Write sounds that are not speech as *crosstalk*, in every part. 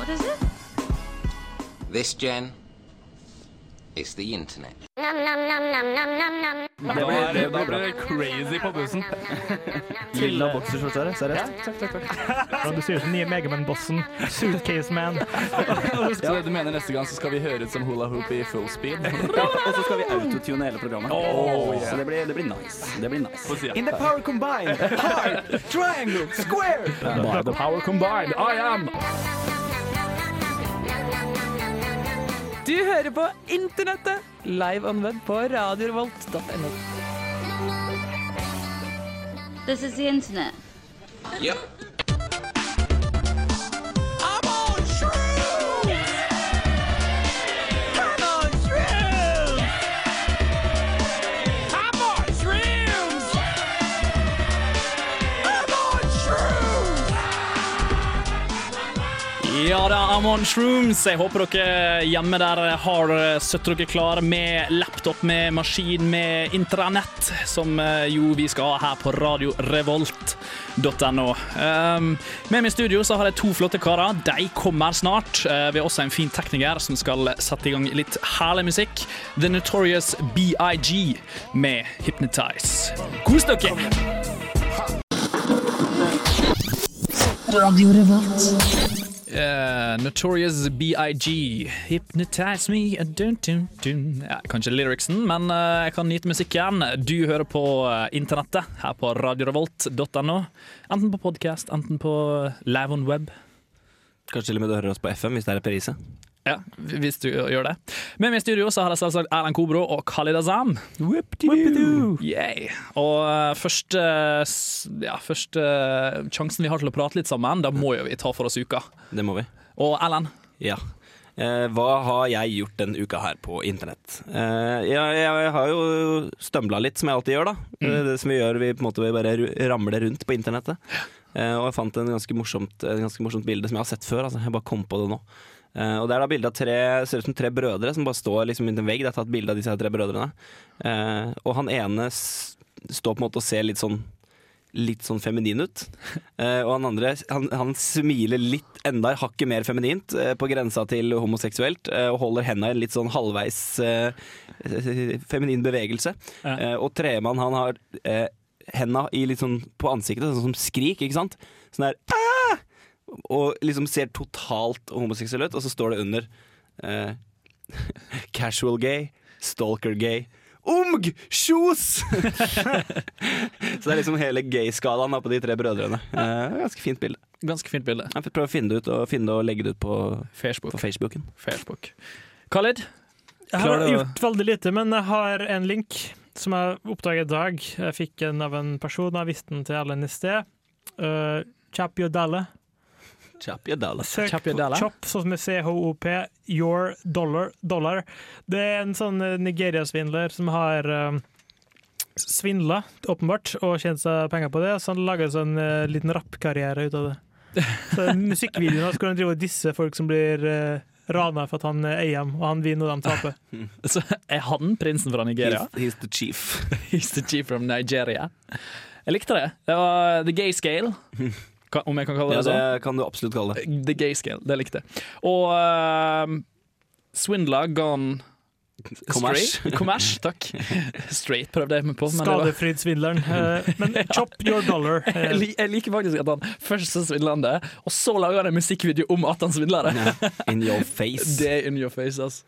What is it? This, Jen, is the internet. Da er det da blir det crazy på bussen. Lilla bokserskjorte, er det? Seriøst? Takk, takk, takk. Ja, du ser ut som nye Megaman-bossen. Suitcase Man. *laughs* Så det du mener neste gang så skal vi høre ut som hula hoop i full speed? Ja, og så skal vi autotune hele programmet. Oh, yeah. Så det blir, det blir nice. Det blir nice. In the power combined, hard, triangle, square. By the power combined, I am Du hører på Internettet, live on web på radiorevolt.no. This is the internet. Yep. Ja da, I'm shrooms. Jeg håper dere hjemme der har satt dere klare med laptop, med maskin, med intranett, som eh, jo vi skal ha her på radiorevolt.no. Um, med meg i studio så har jeg to flotte karer. De kommer snart. Uh, vi har også en fin tekniker som skal sette i gang litt herlig musikk. The Notorious BIG med Hypnotize. Kos dere! Eh, Notorious BIG, Hypnotize Me uh, dun, dun, dun. Ja, Kanskje lyricsen, men uh, jeg kan nyte musikken. Du hører på uh, internettet her på radiorevolt.no. Enten på podkast, enten på live on web. Kanskje til og med du hører oss på FM hvis det er reprise. Ja, hvis du gjør det. Med meg i studio så har jeg selvsagt Erlend Kobro og Khalid Azam. Yay. Og eh, første, ja, første sjansen vi har til å prate litt sammen, da må jo vi ta for oss uka. Det må vi. Og Erlend. Ja. Eh, hva har jeg gjort denne uka her på internett? Eh, jeg, jeg har jo stømbla litt, som jeg alltid gjør. da Mm. Det som Vi gjør, vi på en måte bare ramler rundt på internettet. Eh, og jeg fant en ganske morsomt, et ganske morsomt bilde som jeg har sett før. Altså. Jeg bare kom på det nå. Eh, og Det er da bilde av tre ser ut som tre brødre som bare står liksom i en vegg. Det er tatt bilde av disse tre brødrene. Uh, og han ene står på en måte og ser litt sånn Litt sånn feminin ut. Uh, og han andre han, han smiler litt enda hakket mer feminint, uh, på grensa til homoseksuelt, uh, og holder henda i en litt sånn halvveis feminin bevegelse. Og tredjemann han har henda i litt sånn på ansiktet, sånn som skrik, ikke sant? Sånn der «Ah!» Og liksom ser totalt homoseksuell ut, og så står det under eh, *laughs* Casual gay, stalker gay. Omg! Kjos! *laughs* så det er liksom hele gay-skalaen på de tre brødrene. Eh, ganske fint bilde. ganske fint bilde. Jeg får prøve å finne det ut og, finne det og legge det ut på, Facebook. på Facebooken. Facebook. Khalid? Jeg har gjort veldig lite, men jeg har en link som jeg oppdaget i dag. Jeg fikk den av en person, jeg visste den til Ellen i sted. Uh, Chap Your Dalle. Chapia dollar. Søk chop, Your på Chop, sånn med CHOP, Your Dollar. dollar. Det er en sånn eh, Nigeria-svindler som har uh, svindla, åpenbart, og tjent seg penger på det. Så han lager en sånn uh, liten rappkarriere ut av det. Så Musikkvideoen hans hvor han driver og disser folk som blir uh, rana for at han eh, eier dem, og han vinner og de taper. *laughs* Så er han prinsen fra Nigeria? He's, he's the chief. *laughs* He's the chief from Nigeria. Jeg likte det. Det var the gay scale, *laughs* Ka- om jeg kan kalle Ja, det sånn. det kan du absolutt kalle det. The gay scale, det likte jeg. Og uh, Swindler gone Kommers. straight. Kommers, takk. *laughs* Straight prøvde jeg meg på. Men det Skadefryd-svindleren. *laughs* Eh, Men Chop Your Dollar. *laughs* eh, jeg, liker faktisk at han først så svindler han det, og så lager han en musikkvideo om at han svindler det. In your face. Det er in your face, ass.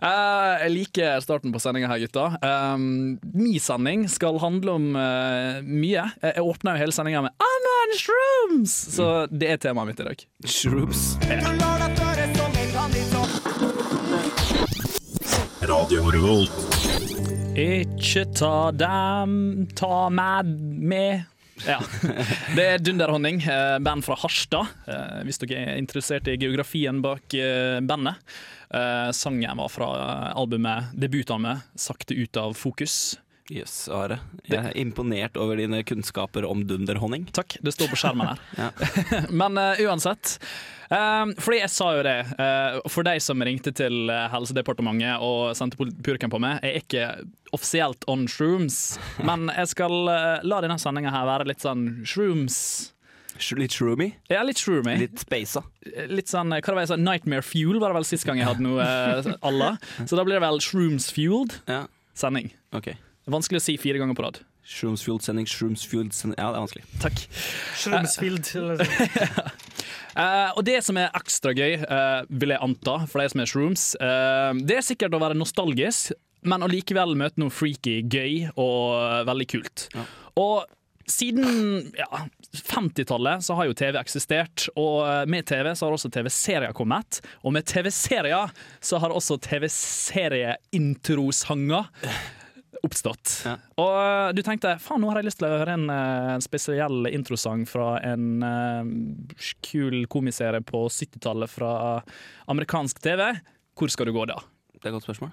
Eh, jeg liker starten på sendinga her, gutta. Um, Min sending skal handle om eh, mye. Jeg, åpner åpna jo hele sendinga med I'm on shrooms! Så det er temaet mitt i dag. Shrooms. Ikke ta dem, ta meg med. Ja. Det er Dunderhonning, eh, band fra Harstad. Eh, Hvis dere er interessert i geografien bak eh, bandet. Sangen var fra albumet debutalbumet 'Sakte ut av fokus'. Jøss, Are. Jeg er imponert over dine kunnskaper om dunderhonning. Takk, det står på skjermen her. *laughs* *laughs* Men uh, uansett. Um, fordi jeg sa jo det, uh, for de som ringte til Helsedepartementet og sendte purken på meg, jeg er ikke offisielt on shrooms, *laughs* men jeg skal uh, la denne sendinga her være litt sånn shrooms. Litt shroomy. Ja, litt shroomy. Litt spasa. Litt sånn, hva var det, Nightmare Fuel var det vel sist gang jeg hadde noe eh, alla. Så da blir det vel Shrooms Fueled Ja, sending. ok. Vanskelig å si fire ganger på rad. Shrooms-fueled sending, shrooms-fueled sending Ja, det er vanskelig. Takk. Shroomsfield. Uh, *laughs* og det som er ekstra gøy, uh, vil jeg anta, for de som er shrooms, uh, det er sikkert å være nostalgisk, men allikevel møte noe freaky, gøy og veldig kult. Ja. Og siden ja, 50-tallet så har jo TV eksistert, og med TV så har også TV-serier kommet. Og med TV-serier så har også TV-serieintrosanger oppstått. Ja. Og eh, du tenkte faen, nå har jeg lyst til å høre en en spesiell introsang fra en uh, kul komiserie på 70-tallet fra amerikansk TV. Hvor skal du gå da? Det er et godt spørsmål.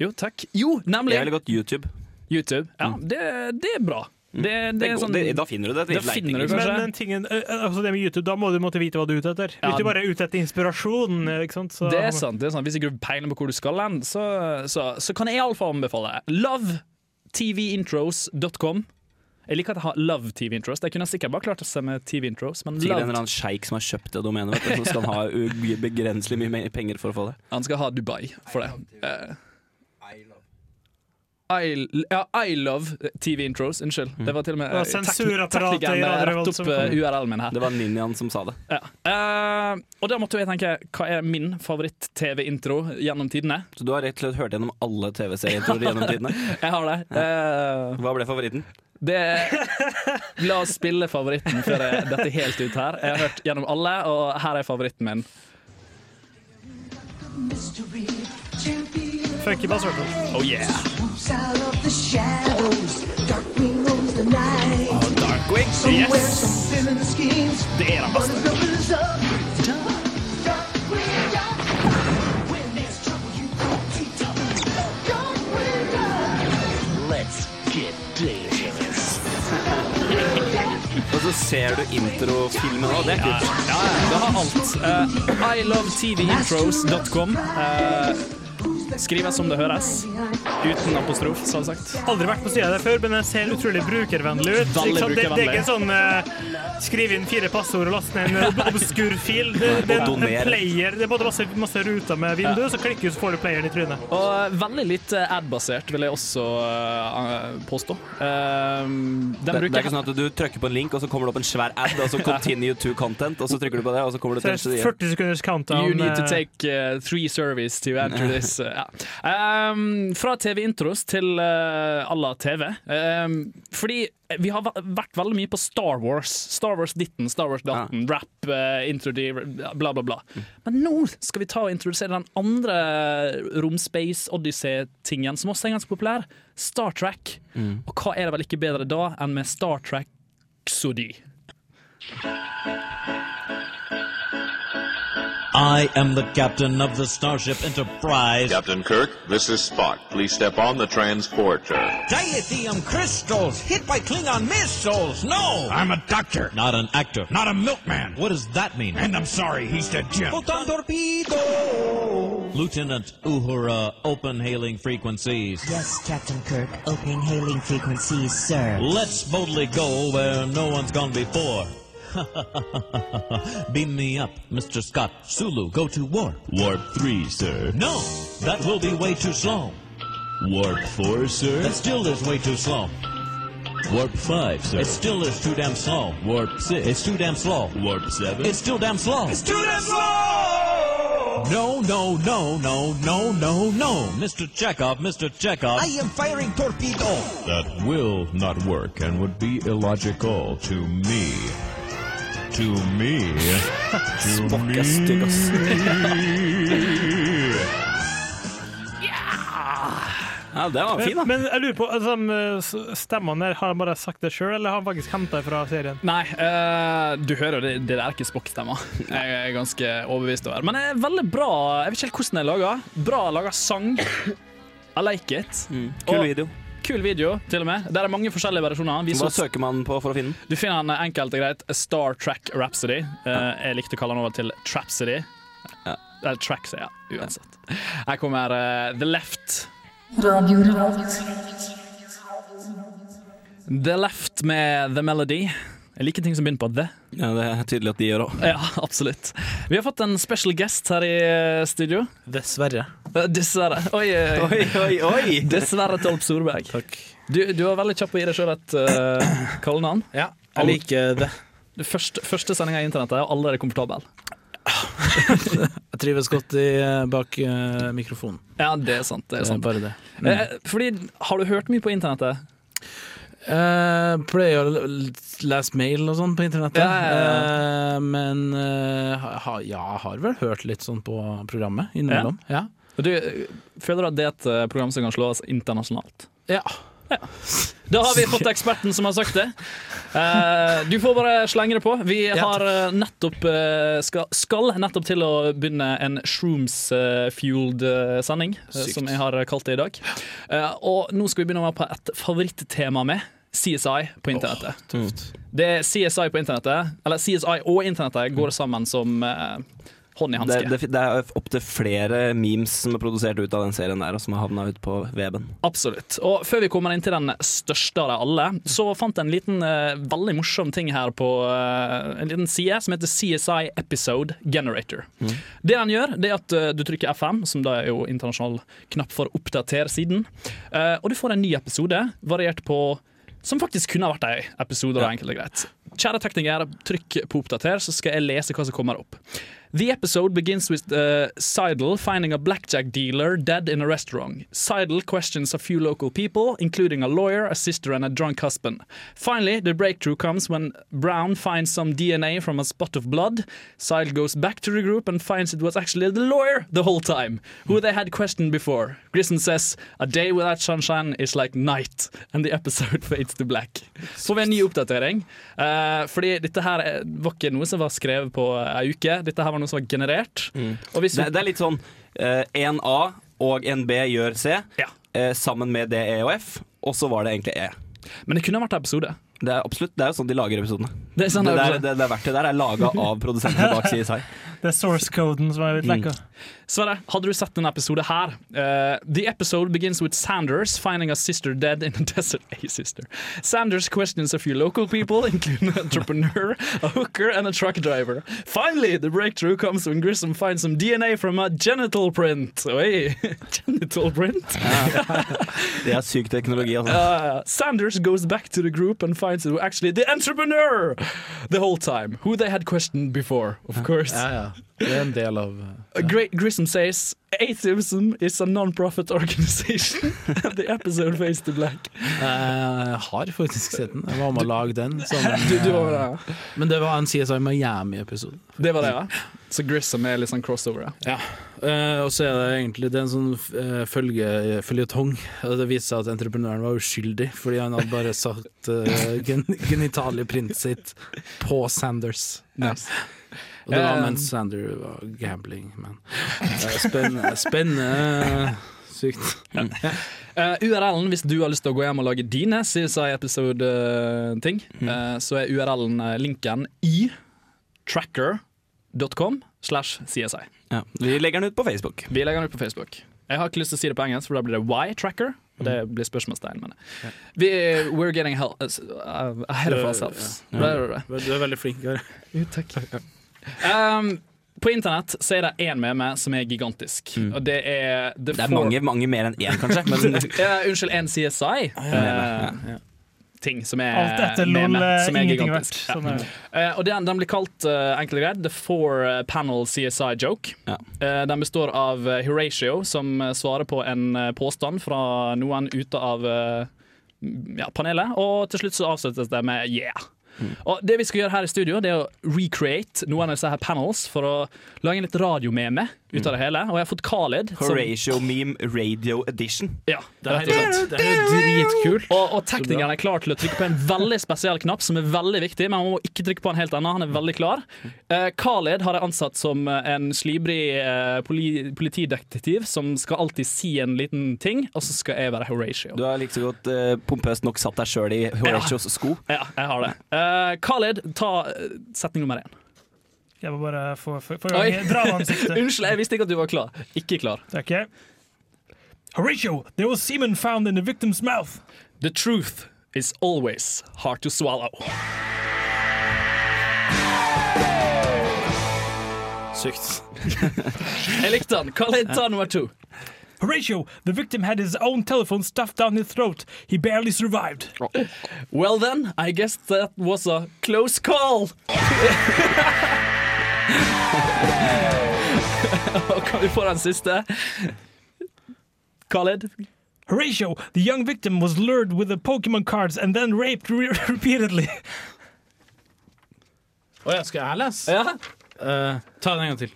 Jo, takk. Jo, nemlig Jeg ville gått YouTube. YouTube. Ja, det, det er bra. Det, det, sånn det, da finner du det. Da finner du liksom. kanskje. Men tingen, eh, altså det med YouTube, da må du måtte vite hva du er ute etter. Ja. Hvis du bare er ute etter inspirasjon, eh, ikke sant? Så, Det er sant. det er sant Hvis ikke du peiler på hvor du skal hen, så, så, så kan jeg iallfall anbefale lovetvintros.com. Jeg liker at jeg har Love TV Intros. Jeg kunne sikkert bare klart seg med TV Intros, men Sikkert en eller annen sjeik som har kjøpt det domenet, vet du, så skal han ha begrenselig mye penger for å få det. han skal ha Dubai for det. I, ja, I love TV intros. Unnskyld. Det var til og med Det var tekn- sensurapparatet i teknikeren rett opp eh. URL-en min her. Det var ninjaen som sa det. Ja. Uh, og da måtte jeg tenke hva er min favoritt-TV-intro gjennom tidene? Så du har rett og slett hørt gjennom alle TV-serieintroer gjennom *laughs* tidene? Jeg har det. Uh, Hva ble favoritten? det La oss spille favoritten før jeg detter helt ut her. Jeg har hørt gjennom alle, og her er favoritten min. Funky bass. Oh yeah! Out of the shadows. Darkwing owns the night. Darkwing. Somewhere, Yes! some feminine schemes. Det er den beste. Og så ser du introfilmen òg, det er kult. Ja, ja, det har alt. Uh, ilovetvintros.com. Uh, skrives som det høres. Uten apostrof, så sagt. Aldri vært på sida der før, men den ser utrolig brukervennlig ut. Veldig brukervennlig. Det, det er ikke sånn eh, skriv inn fire passord og last ned en ob- obskur fil. Det, det en, player. Det er både masse, masse ruter med vindu, så klikker du, så får du playeren i trynet. Og uh, veldig litt uh, ad-basert, vil jeg også uh, påstå. Uh, Det, det er ikke sånn at du trykker på en link, og så kommer det opp en svær ad, og så 'continue to content', og så trykker du på det, og så kommer det til det er 40 sekunders countdown. You need to eh, take uh, three service to enter this. uh, ja. um, fra TV-intros til uh, à la TV. Um, fordi vi har vært veldig mye på Star Wars. Star Wars ditten, Star Wars datten, rap, uh, intro, bla, bla, bla. Men nå skal vi ta og introdusere den andre Romspace Odyssey-tingen, som også er ganske populær. Star Trek. Og hva er det vel ikke bedre da enn med Star Trek Xody? I am the captain of the Starship Enterprise. Captain Kirk, this is Spock. Please step on the transporter. Dilithium crystals hit by Klingon missiles. No! I'm a doctor. Not an actor. Not a milkman. What does that mean? And I'm sorry, he's the Jim. Photon torpedo! Lieutenant Uhura, open hailing frequencies. Yes, Captain Kirk. Opening hailing frequencies, sir. Let's boldly go where no one's gone before. *laughs* Beam me up, Mr. Scott. Sulu, go to warp. Warp 3, sir. No, that will be way too slow. Warp 4, sir. That still is way too slow. Warp 5, sir. It still is too damn slow. Warp 6. It's too damn slow. Warp 7. It's still damn slow. It's too damn slow! No, no, no, no, no, no, no. Mr. Chekhov, Mr. Chekhov. I am firing torpedo. That will not work and would be illogical to me. To me. To me. *laughs* Ja, det var fin, da. Men jeg lurer på, altså, s- stemmene der, har han bare sagt det sjøl, eller har han faktisk henta fra serien? Nei, eh, du hører jo det, det der er ikke Spock-stemmer. *laughs* Jeg er ganske overbevist over. Men det er veldig bra. Jeg vet ikke helt hvordan det er laga. Bra laga sang. I like it. Kul Og- video. Kul video, til og med. Der er mange forskjellige versjoner. Vi Hva så, søker man på for å finne den? du finner den enkelt og greit. Star Track Rhapsody. Ja. jeg likte å kalle den over til Trapsody. Ja. Eller Tracks, ja. Uansett. Her kommer uh, The Left. The Left med The Melody. Jeg liker ting som begynner på the. Ja, Det er tydelig at de gjør òg. Ja, absolutt. Vi har fått en special guest her i eh, studio. Dessverre. Eh, Dessverre. Oi, eh, *laughs* Oi, oi, oi! *laughs* Dessverre Tolp Solberg. Takk. Du, du var veldig kjapp på å gi deg sjøl et uh, kallenavn. Ja, jeg liker det. Første, første sendinga i internettet er allerede komfortabel. *laughs* Jeg trives godt i, bak uh, mikrofonen. Ja, det er sant. Det er Det er bare det. Mm. Eh, fordi, har du hørt mye på internettet? Eh, pleier å lese mail og sånn på internettet. Ja, ja, ja. Uh, men uh, ha, ja, har vel hørt litt sånn på programmet innimellom. Ja. Du, føler du at det er et program som kan slås internasjonalt? Ja. Da har vi *laughs* fått eksperten som har sagt det. Du får bare slenge det på. Vi har nettopp skal, skal nettopp til å begynne en shrooms-fueled sending, eh, som jeg har kalt det i dag. Og nå skal vi begynne på et favorittema med CSI på internettet. Det er CSI på internettet, eller CSI og internettet går sammen som eh, hånd i hanske. det, det er opptil flere memes som er produsert ut av den serien der, og som har havna ut på weben. Absolutt. Og før vi kommer inn til den største av de alle, så fant jeg en liten eh, veldig morsom ting her på eh, en liten side som heter CSI Episode Generator. Det den gjør, det er at eh, du trykker F5, som da er jo internasjonal knapp for oppdater siden, eh, og du får en ny episode variert på som faktisk kunne ha vært ei episode. Ja. enkelt og greit. Kjære teknikere, trykk på oppdater, så skal jeg lese hva som kommer opp. The episode begins with uh, Seidel finding a blackjack dealer dead in a restaurant. Seidel questions a few local people, including a lawyer, a sister, and a drunk husband. Finally, the breakthrough comes when Brown finds some DNA from a spot of blood. Seidel goes back to the group and finds it was actually the lawyer the whole time, who they had questioned before. Grissom says, A day without sunshine is like night, and the episode *laughs* fades to black. Får vi en ny oppdatering. Eh, fordi dette her er- var ikke noe som var skrevet på ei uke, dette her var noe som var generert. Og hvis Det, det er litt sånn eh, en A og en B gjør C, eh, sammen med D, E og F, og så var det egentlig E. Men det kunne vært episode. Det er absolutt, det er jo sånn de lager episodene. Det er sånn det, det er der, det, det verktøyet der er laga av produsentene bak CSI. *laughs* Det er source-koden som er blitt lekka. Sverre, hadde du sett denne episode her? Eh, the episode begins with Sanders finding a sister dead in a *laughs* desert. A sister. Sanders questions a few local people, *laughs* including an entrepreneur, a hooker, and a truck driver. Finally, the breakthrough comes when Grissom finds some DNA from a genital print. Oi, *laughs* genital print? Det er syk teknologi, altså. Uh, Sanders goes back to the group and finds it actually the entrepreneur the whole time, who they had questioned before, of course. Ja, ja. Det er en del av ja. Grissom says atheism is a non-profit organization. *laughs* the episode face to black. Jeg har faktisk sett den. Jeg var med å lage den. Sammen, *laughs* Du- du var med Men det var en CSI Miami-episode. Det var det, ja. Så Grissom er litt sånn crossover, ja. Ja. Eh, og så er det egentlig det er en sånn uh, følge, føljetong. Det viser seg at entreprenøren var uskyldig, fordi han hadde bare satt uh, gen genitalieprint sitt på Sanders. Og det var Eh, mens Sander var gambling, men eh, Spennende. *laughs* Spennende. Sykt. Eh, URL-en, hvis du har lyst til å gå hjem og lage dine CSI-episode-ting, eh, så er URL-en linken i tracker.com slash CSI. Ja, vi legger den ut på Facebook. Vi legger den ut på Facebook. Jeg har ikke lyst til å si det på engelsk, for da blir det Y-tracker. Og det blir spørsmålstegn, men vi, We're getting hell, uh, ahead of ourselves. Ja. Det er. Du er veldig flink. Jo, takk. Um, på internett så er det én meme som er gigantisk, og det er The Det er Four- mange, mange mer enn én, kanskje. Men *laughs* Ja, unnskyld, en CSI. eh, ting som er Alt etter LOL meme, er som er ingenting gigantisk. Sånn er det. Eh, og den, den blir kalt uh, enkelt og greit The Four eh, Panel CSI Joke. Eh, den består av eh, Horatio, som eh, svarer på en eh, påstand fra noen ute av eh, ja, panelet, og til slutt så avsluttes det med yeah. Og Det vi skal gjøre her i studio, Det er å recreate noen av disse her panels for å lage en litt radiomeme ut av det hele. Og jeg har fått Khalid. som- Horatio Meme Radio Edition. Ja, det er slett. det er dritkult. Og, og teknikeren er klar til å trykke på en veldig spesiell knapp, som er veldig viktig, men man må ikke trykke på den helt ennå. Han er veldig klar. Uh, Khaled har jeg ansatt som eh, en slibrig uh, poli politidetektiv som skal alltid si en liten ting, og så skal jeg være Horatio. Du har like så godt uh, pompøst nok satt deg sjøl i Horatios sko. Ja, jeg har det. Uh, Khaled, ta setning nummer én. Jeg må bare få, få, få *laughs* ansiktet. *laughs* Unnskyld, jeg visste ikke at du var klar. Ikke klar. Okay. Horatio, there was semen found in the victim's mouth. The truth is always hard to swallow. Sykt. *laughs* jeg likte den. Hva het han nummer to? Horatio, the victim had his own telephone stuffed down his throat. He barely survived. Well then, I guess that was a close call. *laughs* Kan vi få den siste? Khaled? Horatio, the young victim was lured with the Pokemon cards and then raped re *laughs* repeatedly. Å ja, skal jeg lese? Ja. Uh, ta den en gang til.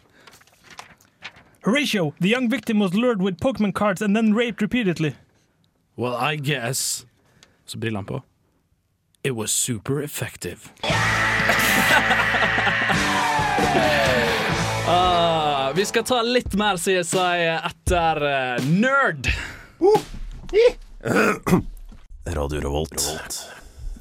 Horatio, the young victim was lured with Pokemon cards and then raped repeatedly. Well, I guess Så brillene på. It was super effective. *laughs* Ah, vi skal ta litt mer CSI etter uh, Nerd. *coughs* Radio Revolt.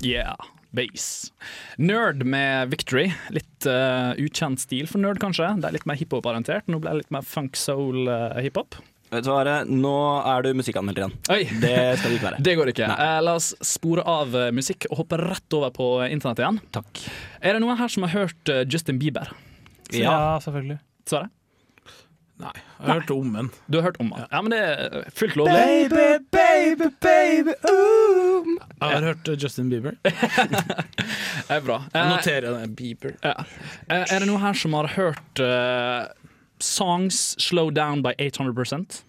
Yeah, base. Nerd med Victory. Litt uh, ukjent stil for nerd, kanskje. Det er litt mer hiphop-orientert. Nå ble det litt mer funk soul-hiphop. Vet du hva, Are? Nå er du musikkanmelder igjen. Oi. Det skal du ikke være. *laughs* Det går ikke. Eh, la oss spore av eh, musikk og hoppe rett over på internett igjen. Takk. Er det noen her som har hørt eh, Justin Bieber? Ja, selvfølgelig. Svaret? Nei, jeg har hørt om den. Du har hørt om den? Ja, men det er fullt lovlig. Baby, baby, baby, ooh. Jeg har hørt eh, Justin Bieber. *laughs* Det er bra. Jeg Eh, noterer det. Bieber. Ja. Eh, Er det noen her som har hørt uh, Songs Slow Down by 800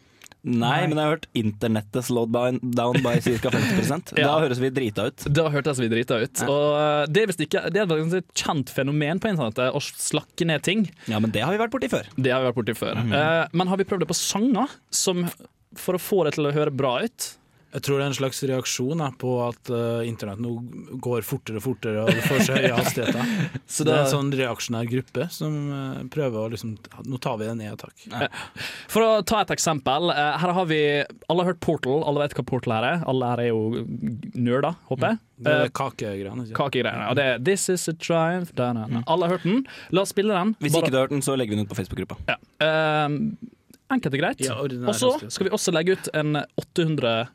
Nei, men jeg har hørt internettet slowed down by ca. 50 *laughs* Da høres vi drita ut. Da hørtes vi drita ut. Ja. Og eh, det er ikke Det er et kjent fenomen på internettet å slakke ned ting. Ja, men det har vi vært borti før. Det har vi vært borti før. Eh, men har vi prøvd det på sanger som for å få det til å høre bra ut? Jeg tror det er en slags reaksjon da, på at uh, internett nå går fortere og fortere, og det får så høye hastigheter. *laughs* Så det er en sånn reaksjonær gruppe som uh, prøver å liksom Nå tar vi det ned et tak. For å ta et eksempel. Uh, her har vi Alle har hørt Portal. Alle vet hva Portal her er. Alle her er jo nerder, håper jeg. Det er Eh, kakegreiene. Kakegreiene. Og det er This is a triumph da, da, da. Alle har hørt den. La oss spille den. Hvis Bare- ikke du har hørt den, så legger vi den ut på Facebook-gruppa. Ja. Eh, enkelt og greit. Ja, og så skal vi også legge ut en 800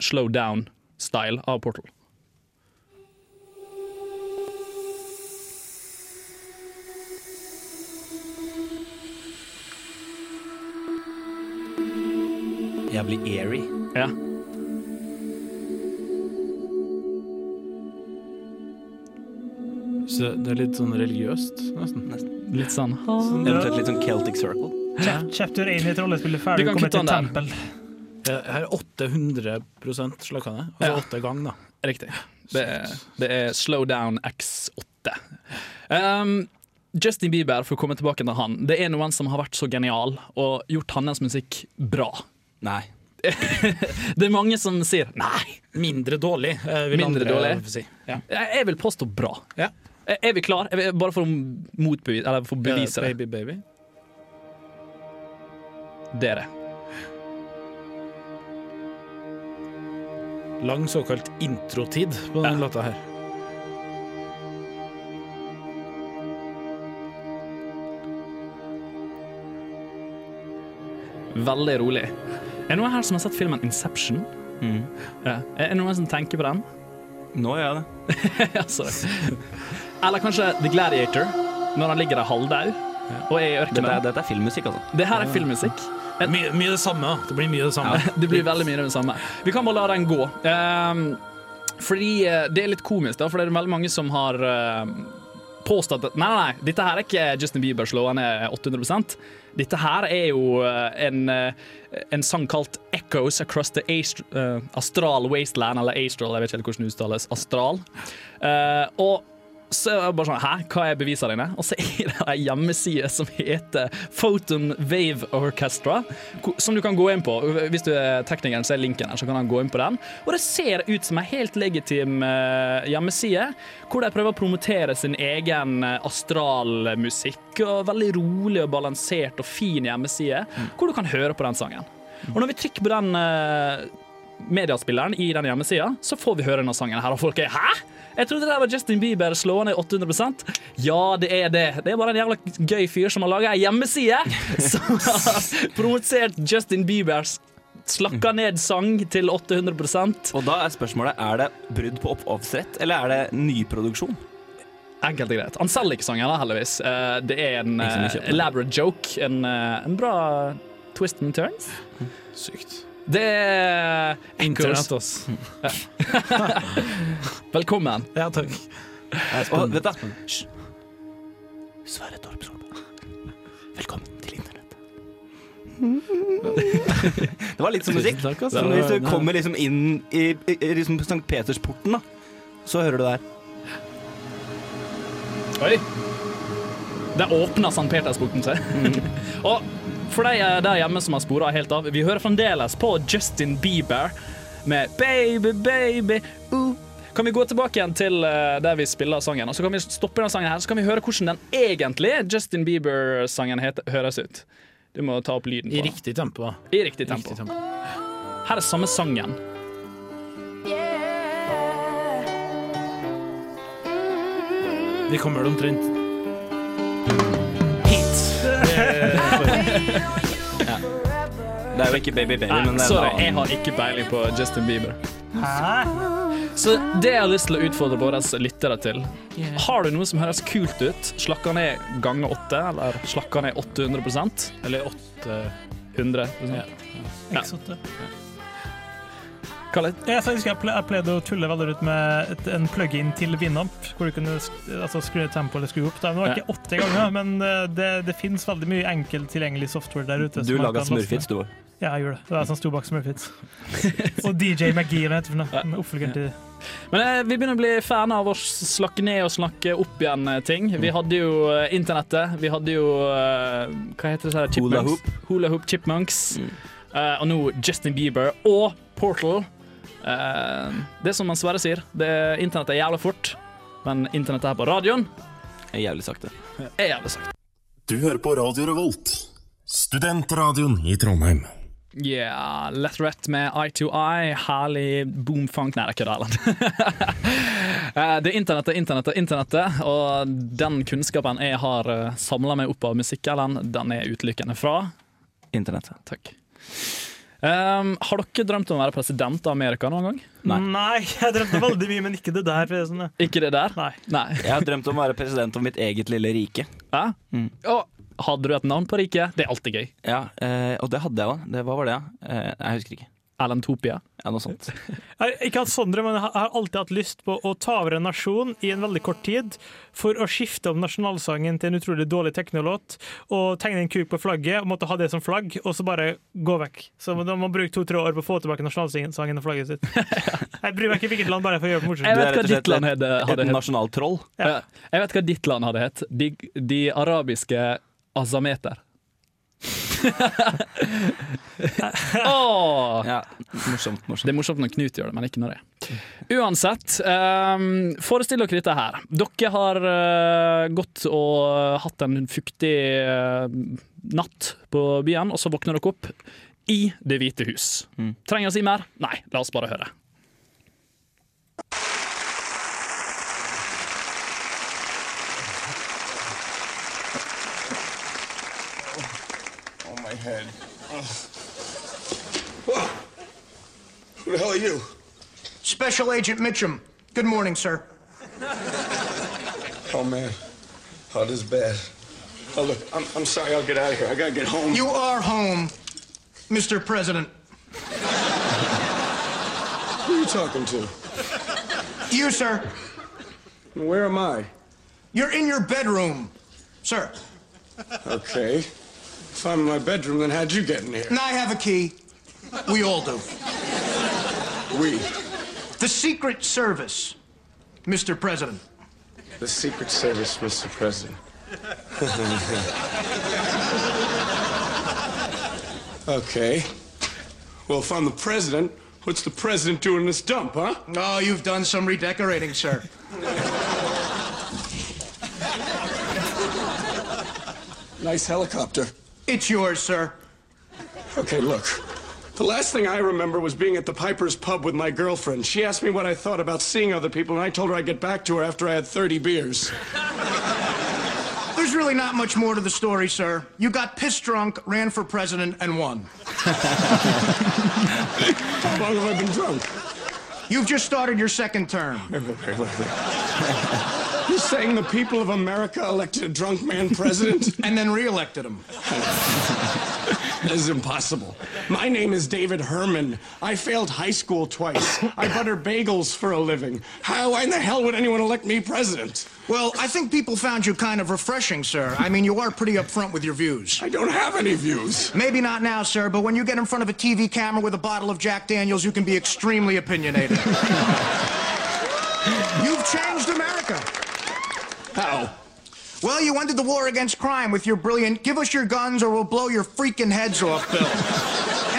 slow down-style av Portal. Jævlig airy. Ja. Så det er litt sånn religiøst, nesten. Litt sånn Eventuelt litt sånn Celtic Circle. Chap Chapter 1 i rollespillet ferdig, kommer til tempel. Jeg har 800 slakkende. Altså Ja. ganger, gang, da. Riktig. Det er, det er slowdown X8. Um, Justin Bieber, for å komme tilbake til han, det er noen som har vært så genial og gjort hans musikk bra. Nei. *laughs* det er mange som sier nei. Mindre dårlig, eh, vil Mindre andre dårlig. si. Jeg, jeg vil påstå bra. Ja. Er er vi klar? Er vi, bare for å motbevise Eller for å bevise det. Baby, baby. Det er det. Lang såkalt introtid på den låta her. Veldig rolig. Er det noen her som har sett filmen Inception? Mm. Ja. Er det noen som tenker på den? Nå gjør jeg det. *laughs* altså. Eller kanskje The Gladiator, når han ligger der halvdau og er i Dette, ørkenen. er- dette er filmmusikk, altså. Det her er filmmusikk. Mye, mye det samme. Det blir mye det samme. Det blir veldig mye det samme. Vi kan bare la den gå. Um, fordi eh, det er litt komisk, da, for det er veldig mange som har eh, påstått at nei, nei, nei, dette her er ikke Justin Biebers låt, han er 800 Dette her er jo eh, en, en sang kalt 'Echoes Across the Ast Astral Wasteland', eller Astral, jeg vet ikke helt hvordan det uttales. Astral. Uh, og så er det bare sånn, Hæ, hva er bevisene dine? Og så er det ei hjemmeside som heter Photon Wave Orchestra, som du kan gå inn på. Hvis du er teknikeren, så er linken her, så kan han gå inn på den. Og det ser ut som ei helt legitim eh, hjemmeside, hvor de prøver å promotere sin egen eh, astralmusikk. Og veldig rolig og balansert og fin hjemmeside, hvor du kan høre på den sangen. Og når vi trykker på den eh, mediaspilleren i den hjemmesida, så får vi høre denne sangen her, og folk er 'hæ?! Jeg trodde det var Justin Bieber slående i 800% Ja, det er det. Det er bare en jævla gøy fyr som har laga ei hjemmeside *laughs* som har promotert Justin Biebers slakka ned sang til 800% Og da er spørsmålet er det brudd på opphavsrett, eller er det nyproduksjon? Enkelt og greit. Han selger ikke sangen, da, heldigvis. Eh, Det er en eh, elaborate joke. En, eh, en bra twist and turns. Sykt. Det er Internett, Echoes. *laughs* Velkommen. Ja, takk. Og, vet du, Hysj. Sverre Torp Velkommen til internett. *laughs* Det var litt som musikk. Takk, ass. Som hvis du kommer liksom inn i, i, i liksom St. Petersporten, da. Så hører du det her. Oi. Der åpner St. Petersporten seg. *laughs* og for de der hjemme som har spora helt av, vi hører fremdeles på Justin Bieber med 'Baby, baby'. Uh. Kan vi gå tilbake igjen til eh, der vi spiller sangen, og så kan vi stoppe den sangen her, så kan vi høre hvordan den egentlige Justin Bieber-sangen høres ut. Du må ta opp lyden. På den. riktig tempo. I riktig tempo. Riktig tempo. Her er samme sangen. Vi kommer vel omtrent Det er jo ikke Baby Baby, Nei, men det er sorry, jeg har ikke peiling på Justin Bieber. Hæ? Så det jeg har lyst til å utfordre våre lyttere til Har du noe som høres kult ut? Slakka ned ganger åtte, eller slakka ned 800% Eller åtte 100 Ja. Ja. Jeg, jeg, ple jeg pleide å tulle veldig ut med et, en plug-in til Winamp, hvor du kunne altså, skru ned tempoet eller skru opp. Det var ikke åtte ganger, men eh, det, det finnes veldig mye enkelt tilgjengelig software der ute. Du laga smurfits, du òg. Ja, jeg gjorde det. Det var jeg som sto bak Smurfits. *laughs* Og DJ McGee, hva heter Oppfølgeren til Men eh, vi begynner å bli fan av å slakke ned og snakke opp igjen eh, ting. Vi hadde jo eh, internettet. Vi hadde jo eh, Hva heter det? her? Hula hoop. Hula Hoop Chipmunks. Eh, og nå Justin Bieber og Portal. Eh, det er som man Sverre sier, det internettet er jævlig fort, men internettet her på radioen Er jævlig sakte. er jævlig sakte. Du hører på Radio Revolt, studentradioen i Trondheim. Yeah, Let Rett med Eye to Eye. Herlig boomfunk Nei, det er kødda, Erlend. *laughs* Eh, det er internettet, internettet, internettet. Og den kunnskapen jeg har samla meg opp av musikk, Erlend, den er utelukkende fra Internettet. Takk. Um, har dere drømt om å være president av Amerika noen gang? Nei. jeg drømte veldig mye, men ikke det der. er Sånn, ja. Ikke det der? Nei. Jeg har drømt om å være president av mitt eget lille rike. Ja? Og hadde du et navn på riket? Det er alltid gøy. Ja, eh, og det hadde jeg òg. Hva var det, da? Eh, jeg husker ikke. Erlendtopia. Ja, noe sånt. *laughs* Jeg har ikke hatt Sondre, men jeg har alltid hatt lyst på å ta over en nasjon i en veldig kort tid for å skifte om nasjonalsangen til en utrolig dårlig teknolåt og tegne en kuk på flagget og måtte ha det som flagg, og så bare gå vekk. Så da må man bruke to-tre år på å få tilbake nasjonalsangen og flagget sitt. *laughs* Jeg bryr meg ikke hvilket land, bare for å gjøre det morsomt. Jeg vet hva ditt land et- hadde, et hadde hett. nasjonalt. Ja. Jeg vet hva ditt land hadde hett. De, de arabiske azameter. *laughs* Åh! Ja, morsomt, morsomt. Det er morsomt når Knut gjør det, men ikke når det. Uansett, um, forestill dere dette her. Dere har uh, gått og hatt en fuktig uh, natt på byen, og så våkner dere opp i Det hvite hus. Trenger jeg å si mer? Nei, la oss bare høre. Oh, my head. Who the hell are you? Special Agent Mitchum. Good morning, sir. Oh, man. Oh, this is bad. Oh, look, I'm, I'm sorry. I'll get out of here. I gotta get home. You are home, Mr. President. Who are you talking to? You, sir. Where am I? You're in your bedroom, sir. Okay. If I'm in my bedroom, then how'd you get in here? And I have a key. We all do. We. The Secret Service, Mr. President. The Secret Service, Mr. President. *laughs* okay. Well, if I'm the president, what's the president doing in this dump, huh? Oh, you've done some redecorating, sir. Nice helicopter. It's yours, sir. Okay, look. The last thing I remember was being at the Piper's pub with my girlfriend. She asked me what I thought about seeing other people, and I told her I'd get back to her after I had 30 beers. *laughs* There's really not much more to the story, sir. You got pissed drunk, ran for president, and won. How long have I been drunk? You've just started your second term. *laughs* You're saying the people of America elected a drunk man president? and then re-elected him. *laughs* That *laughs* is impossible. My name is David Herman. I failed high school twice. I butter bagels for a living. How in the hell would anyone elect me president? Well, I think people found you kind of refreshing, sir. I mean, you are pretty upfront with your views. I don't have any views. Maybe not now, sir, but when you get in front of a TV camera with a bottle of Jack Daniels, you can be extremely opinionated. *laughs* You've changed America. How? Well, you ended the war against crime with your brilliant "Give us your guns or we'll blow your freaking heads off" bill.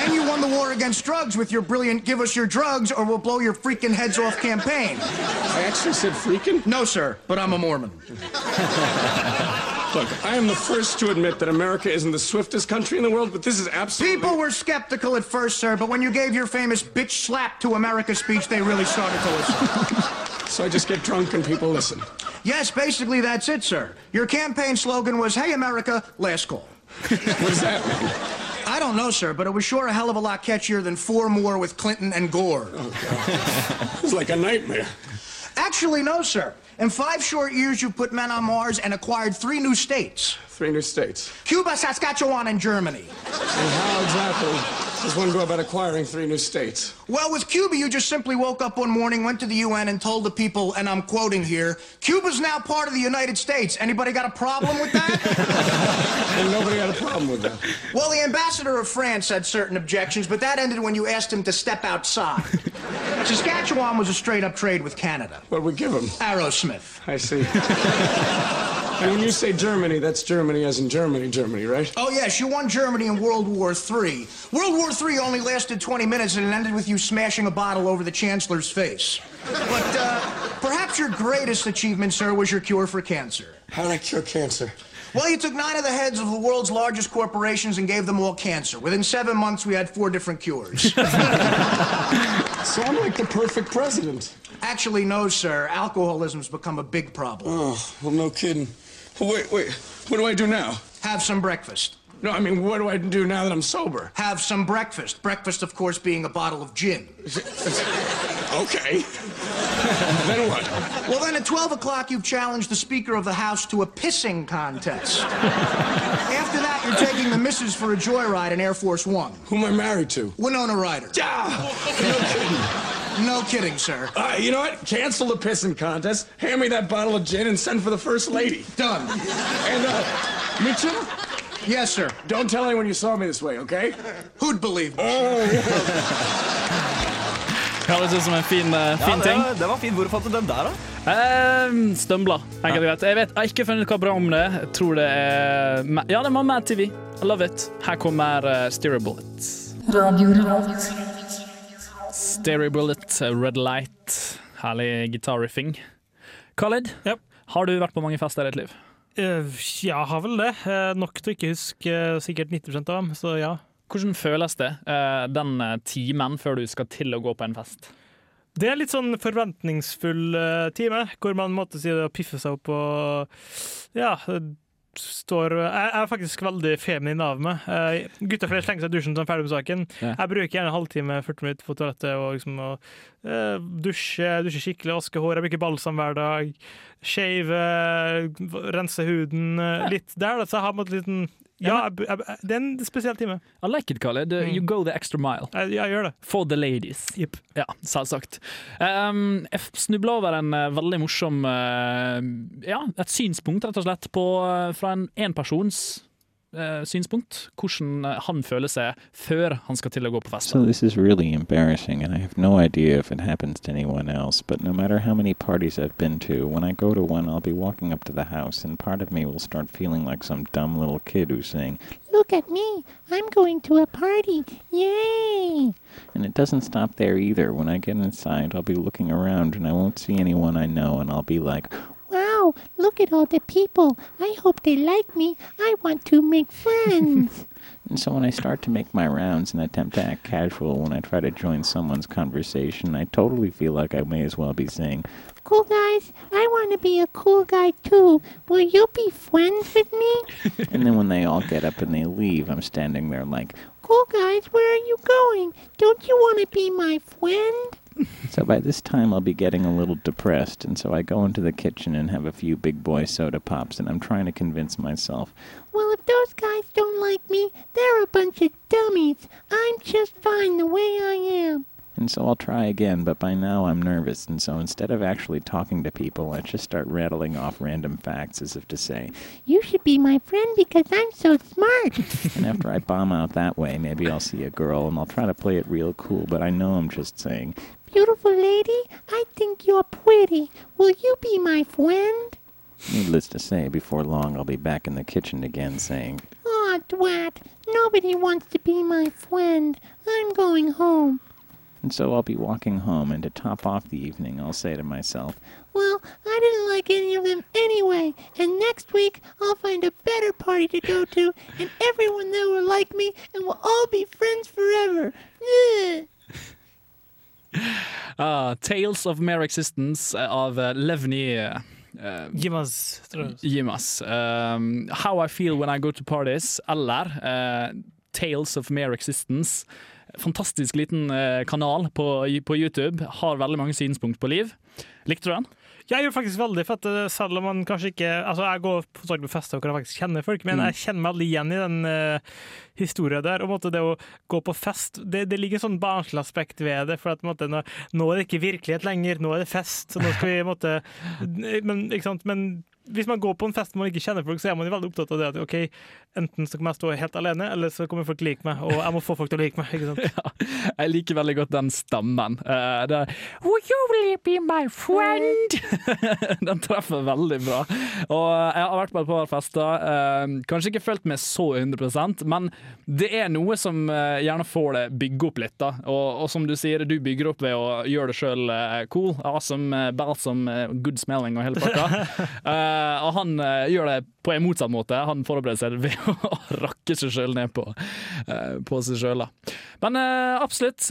and you won the war against drugs with your brilliant "Give us your drugs or we'll blow your freaking heads off" campaign. I actually said freaking? No, sir, but I'm a Mormon. Look, I am the first to admit that America isn't the swiftest country in the world, but this is absolutely. People were skeptical at first, sir, but when you gave your famous bitch slap to America speech, they really started to listen. So I just get drunk and people listen. Yes, basically that's it, sir. Your campaign slogan was, Hey America, last call. what does that mean? I don't know, sir, but it was sure a hell of a lot catchier than four more with Clinton and Gore. Oh, it's like a nightmare. Actually, no, sir. In five short years, you put men on Mars and acquired three new states. Three new states. Cuba, Saskatchewan, and Germany. And how exactly does one go about acquiring three new states? Well, with Cuba, you just simply woke up one morning, went to the UN, and told the people, and I'm quoting here, Cuba's now part of the United States. Anybody got a problem with that? *laughs* And nobody had a problem with that. well, the ambassador of France had certain objections, but that ended when you asked him to step outside. *laughs* Saskatchewan was a straight up trade with Canada. What we give them? Aerosmith. I see. *laughs* and when you say Germany, that's Germany as in Germany, Germany, right? Oh, yes, you won Germany in World War III. World War III only lasted 20 minutes and it ended with you smashing a bottle over the Chancellor's face. But uh, perhaps your greatest achievement, sir, was your cure for cancer. How did I cure cancer? Well, you took nine of the heads of the world's largest corporations and gave them all cancer. Within seven months, we had four different cures. *laughs* So I'm like the perfect president. Actually, no, sir. Alcoholism's become a big problem. Oh, well, no kidding. Wait, wait. What do I do now? Have some breakfast. No, I mean, what do I do now that I'm sober? Have some breakfast. Breakfast, of course, being a bottle of gin. Okay. *laughs* then what? Well, then at 12 o'clock, you've challenged the Speaker of the House to a pissing contest. After that, you're taking the missus for a joyride in Air Force One. Who am I married to? Winona Ryder. Ah, no kidding. No kidding, sir. Uh, you know what? Cancel the pissing contest. Hand me that bottle of gin and send for the first lady. Done. And, uh, Mitchell? Yes, sir. Don't tell anyone you saw me this way, okay? Who'd believe me? Høres ut som en fin, uh, fin Ja, ting. det, var- det var fin. Hvor fant du den der, da? Um, Stømbla. og greit. Jeg, vet, jeg har ikke funnet hva bra om det. Jeg tror det er Ja, det var Mad TV. I love it. Her kommer uh, Stereo Bullet. Stereo Bullet, Red Light. Herlig gitarriffing. Khalid, Yep. har du vært på mange fester i ditt liv? Uh, ja, har vel det. Uh, nok til ikke huske uh, sikkert 90% av dem, så ja. Hvordan føles det, uh, den timen før du skal til å gå på en fest? Det er litt sånn forventningsfull time, hvor man måtte si det å piffe seg opp og ja, står Jeg er faktisk veldig feminin av meg. Uh, Gutta flere slenger seg i dusjen som er ferdig med saken. Ja. Jeg bruker gjerne en halvtime, 40 minutter på toalettet og liksom å uh, dusje, dusje skikkelig, vaske hår. Jeg bruker balsam hver dag. Shave, rense huden. eh, Litt der, da. Så jeg har en liten Ja, det er en spesiell time. I like it, Khaled. Mm. You go the extra mile. Jeg, jeg gjør det. For the ladies. Ja, selvsagt. Um, jeg snubla over en eh, veldig morsom uh, Ja, et synspunkt, rett og slett, på, eh, fra en enpersons uh, synspunkt. Hvordan eh, han føler seg før han skal til å gå på fest. So this is really embarrassing, and I have no idea if it happens to anyone else. But no matter how many parties I've been to, when I go to one, I'll be walking up to the house, and part of me will start feeling like some dumb little kid who's saying, Look at me. I'm going to a party. Yay! and it doesn't stop there either. When I get inside, I'll be looking around, and I won't see anyone I know, and I'll be like, Wow, look at all the people. I hope they like me. I want to make friends. *laughs* And so when I start to make my rounds and attempt to act casual when I try to join someone's conversation, I totally feel like I may as well be saying, cool guys, I want to be a cool guy too. Will you be friends with me? *laughs* and then when they all get up and they leave, I'm standing there like, Cool guys, where are you going? Don't you want to be my friend? So by this time, I'll be getting a little depressed, and so I go into the kitchen and have a few big boy soda pops, and I'm trying to convince myself, Well, if those guys don't like me, they're a bunch of dummies. I'm just fine the way I am. and so I'll try again, but by now I'm nervous, and so instead of actually talking to people, I just start rattling off random facts as if to say, You should be my friend because I'm so smart. *laughs* and after I bomb out that way, maybe I'll see a girl and I'll try to play it real cool, but I know I'm just saying, Beautiful lady, I think you're pretty. Will you be my friend? needless to say, before long I'll be back in the kitchen again saying, oh, Aw, Dwat, nobody wants to be my friend. I'm going home. and so I'll be walking home, and to top off the evening, I'll say to myself, Well, I didn't like any of them anyway, and next week I'll find a better party to go to, and everyone there will like me, and we'll all be friends forever. Ugh. *laughs* Ah, Tales of Mere Existence av Levni Levny uh, Jimas, tror jeg. Jimas. Um, How I Feel When I Go To Parties, eller uh, Tales of Mere Existence. Fantastisk liten eh, kanal på, på YouTube. Har veldig mange synspunkt på liv. Likte du den? Jeg gjør faktisk veldig, for at eh, selv om man kanskje ikke Altså, jeg går på sagt på fester hvor jeg faktisk kjenner folk, men Mm. jeg kjenner meg veldig igjen i den uh, historien der. Og måte det å gå på fest Det, det ligger en sånn barnslig aspekt ved det, for at måte, nå, nå er det ikke virkelighet lenger, nå er det fest. Så nå skal vi måte Men, men hvis man går på en fest man ikke kjenner folk, så er man veldig opptatt av det at OK, enten så kommer jeg stå helt alene, eller så kommer folk like meg, og jeg må få folk til å like meg. ikke sant? *laughs* Jeg liker veldig godt den stemmen. Uh, det er Will you be my friend? *laughs* den treffer veldig bra. Og jeg har vært på et par fester. uh, kanskje ikke følt meg så 100% men det er noe som uh, gjerne får det bygge opp litt. da. Og, og som du sier, du bygger opp ved å gjøre det sjøl cool. Awesome, balsam, good smelling og hele pakka. *laughs* Eh, og han eh, gjør det på en motsatt måte. Han forbereder seg ved *laughs* å rakke seg sjøl ned på, eh, på seg sjøl. Men absolutt.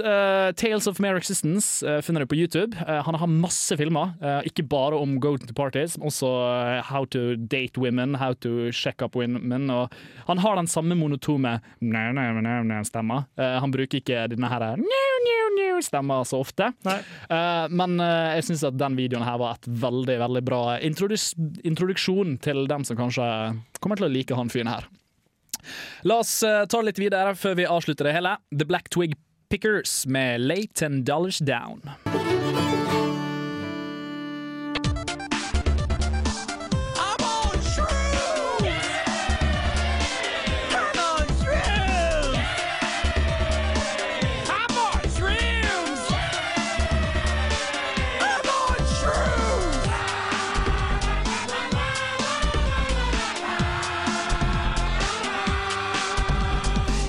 Tales of Mere Existence finner du på YouTube. Han har masse filmer, ikke bare om go to parties, men også how to date women, how to check up women. Og han har den samme monotome stemma. Han bruker ikke denne her stemma så ofte. Men jeg syns at den videoen her var et veldig veldig bra introdus introduksjon til dem som kanskje kommer til å like han fyren her. La oss eh, ta det litt videre før vi avslutter det hele. The Black Twig Pickers med Late Ten Dollars Down.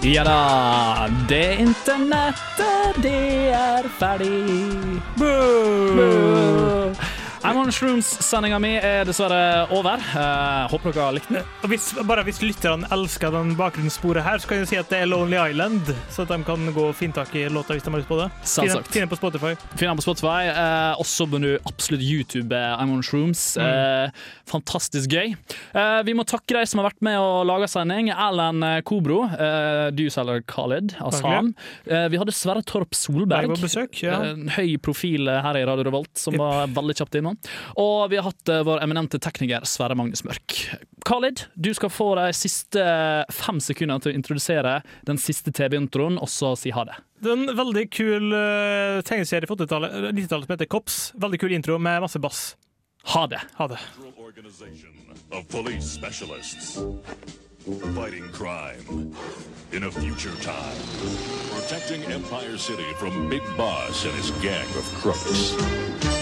Ja da, det internettet, det er ferdig. Boo! I'm on Shrooms-sendinga mi er dessverre over. Uh, håper dere har likt den. Hvis, bare hvis lytterne elsker den bakgrunnssporet her, så kan jeg si at det er Lonely Island, så at de kan gå og finne tak i låta hvis de har lyst på det. Selvsagt. Finn den på Spotify. Finn den på Spotify. Uh, også bør du absolutt YouTube eh, I'm on Shrooms. Eh, fantastisk gøy. Uh, vi må takke de som har vært med og laga sending. Erlend eh, Kobro, uh, du selger Khaled Asam. Uh, vi hadde Sverre Torp Solberg. Ja. Eh, høy profil eh, her i Radio Revolt, som var veldig kjapt innom. Og vi har hatt eh, vår eminente tekniker Sverre Magnus Mørk. Khalid, du skal få de siste fem sekundene til å introdusere den siste TV-introen, og så si ha det. Det er en veldig kul uh, tegneserie fra 80-tallet 90-tallet som heter Kops. Veldig kul intro med masse bass. Ha det. Ha det. fighting crime in a future time, protecting Empire City from Big Boss and his gang of crooks.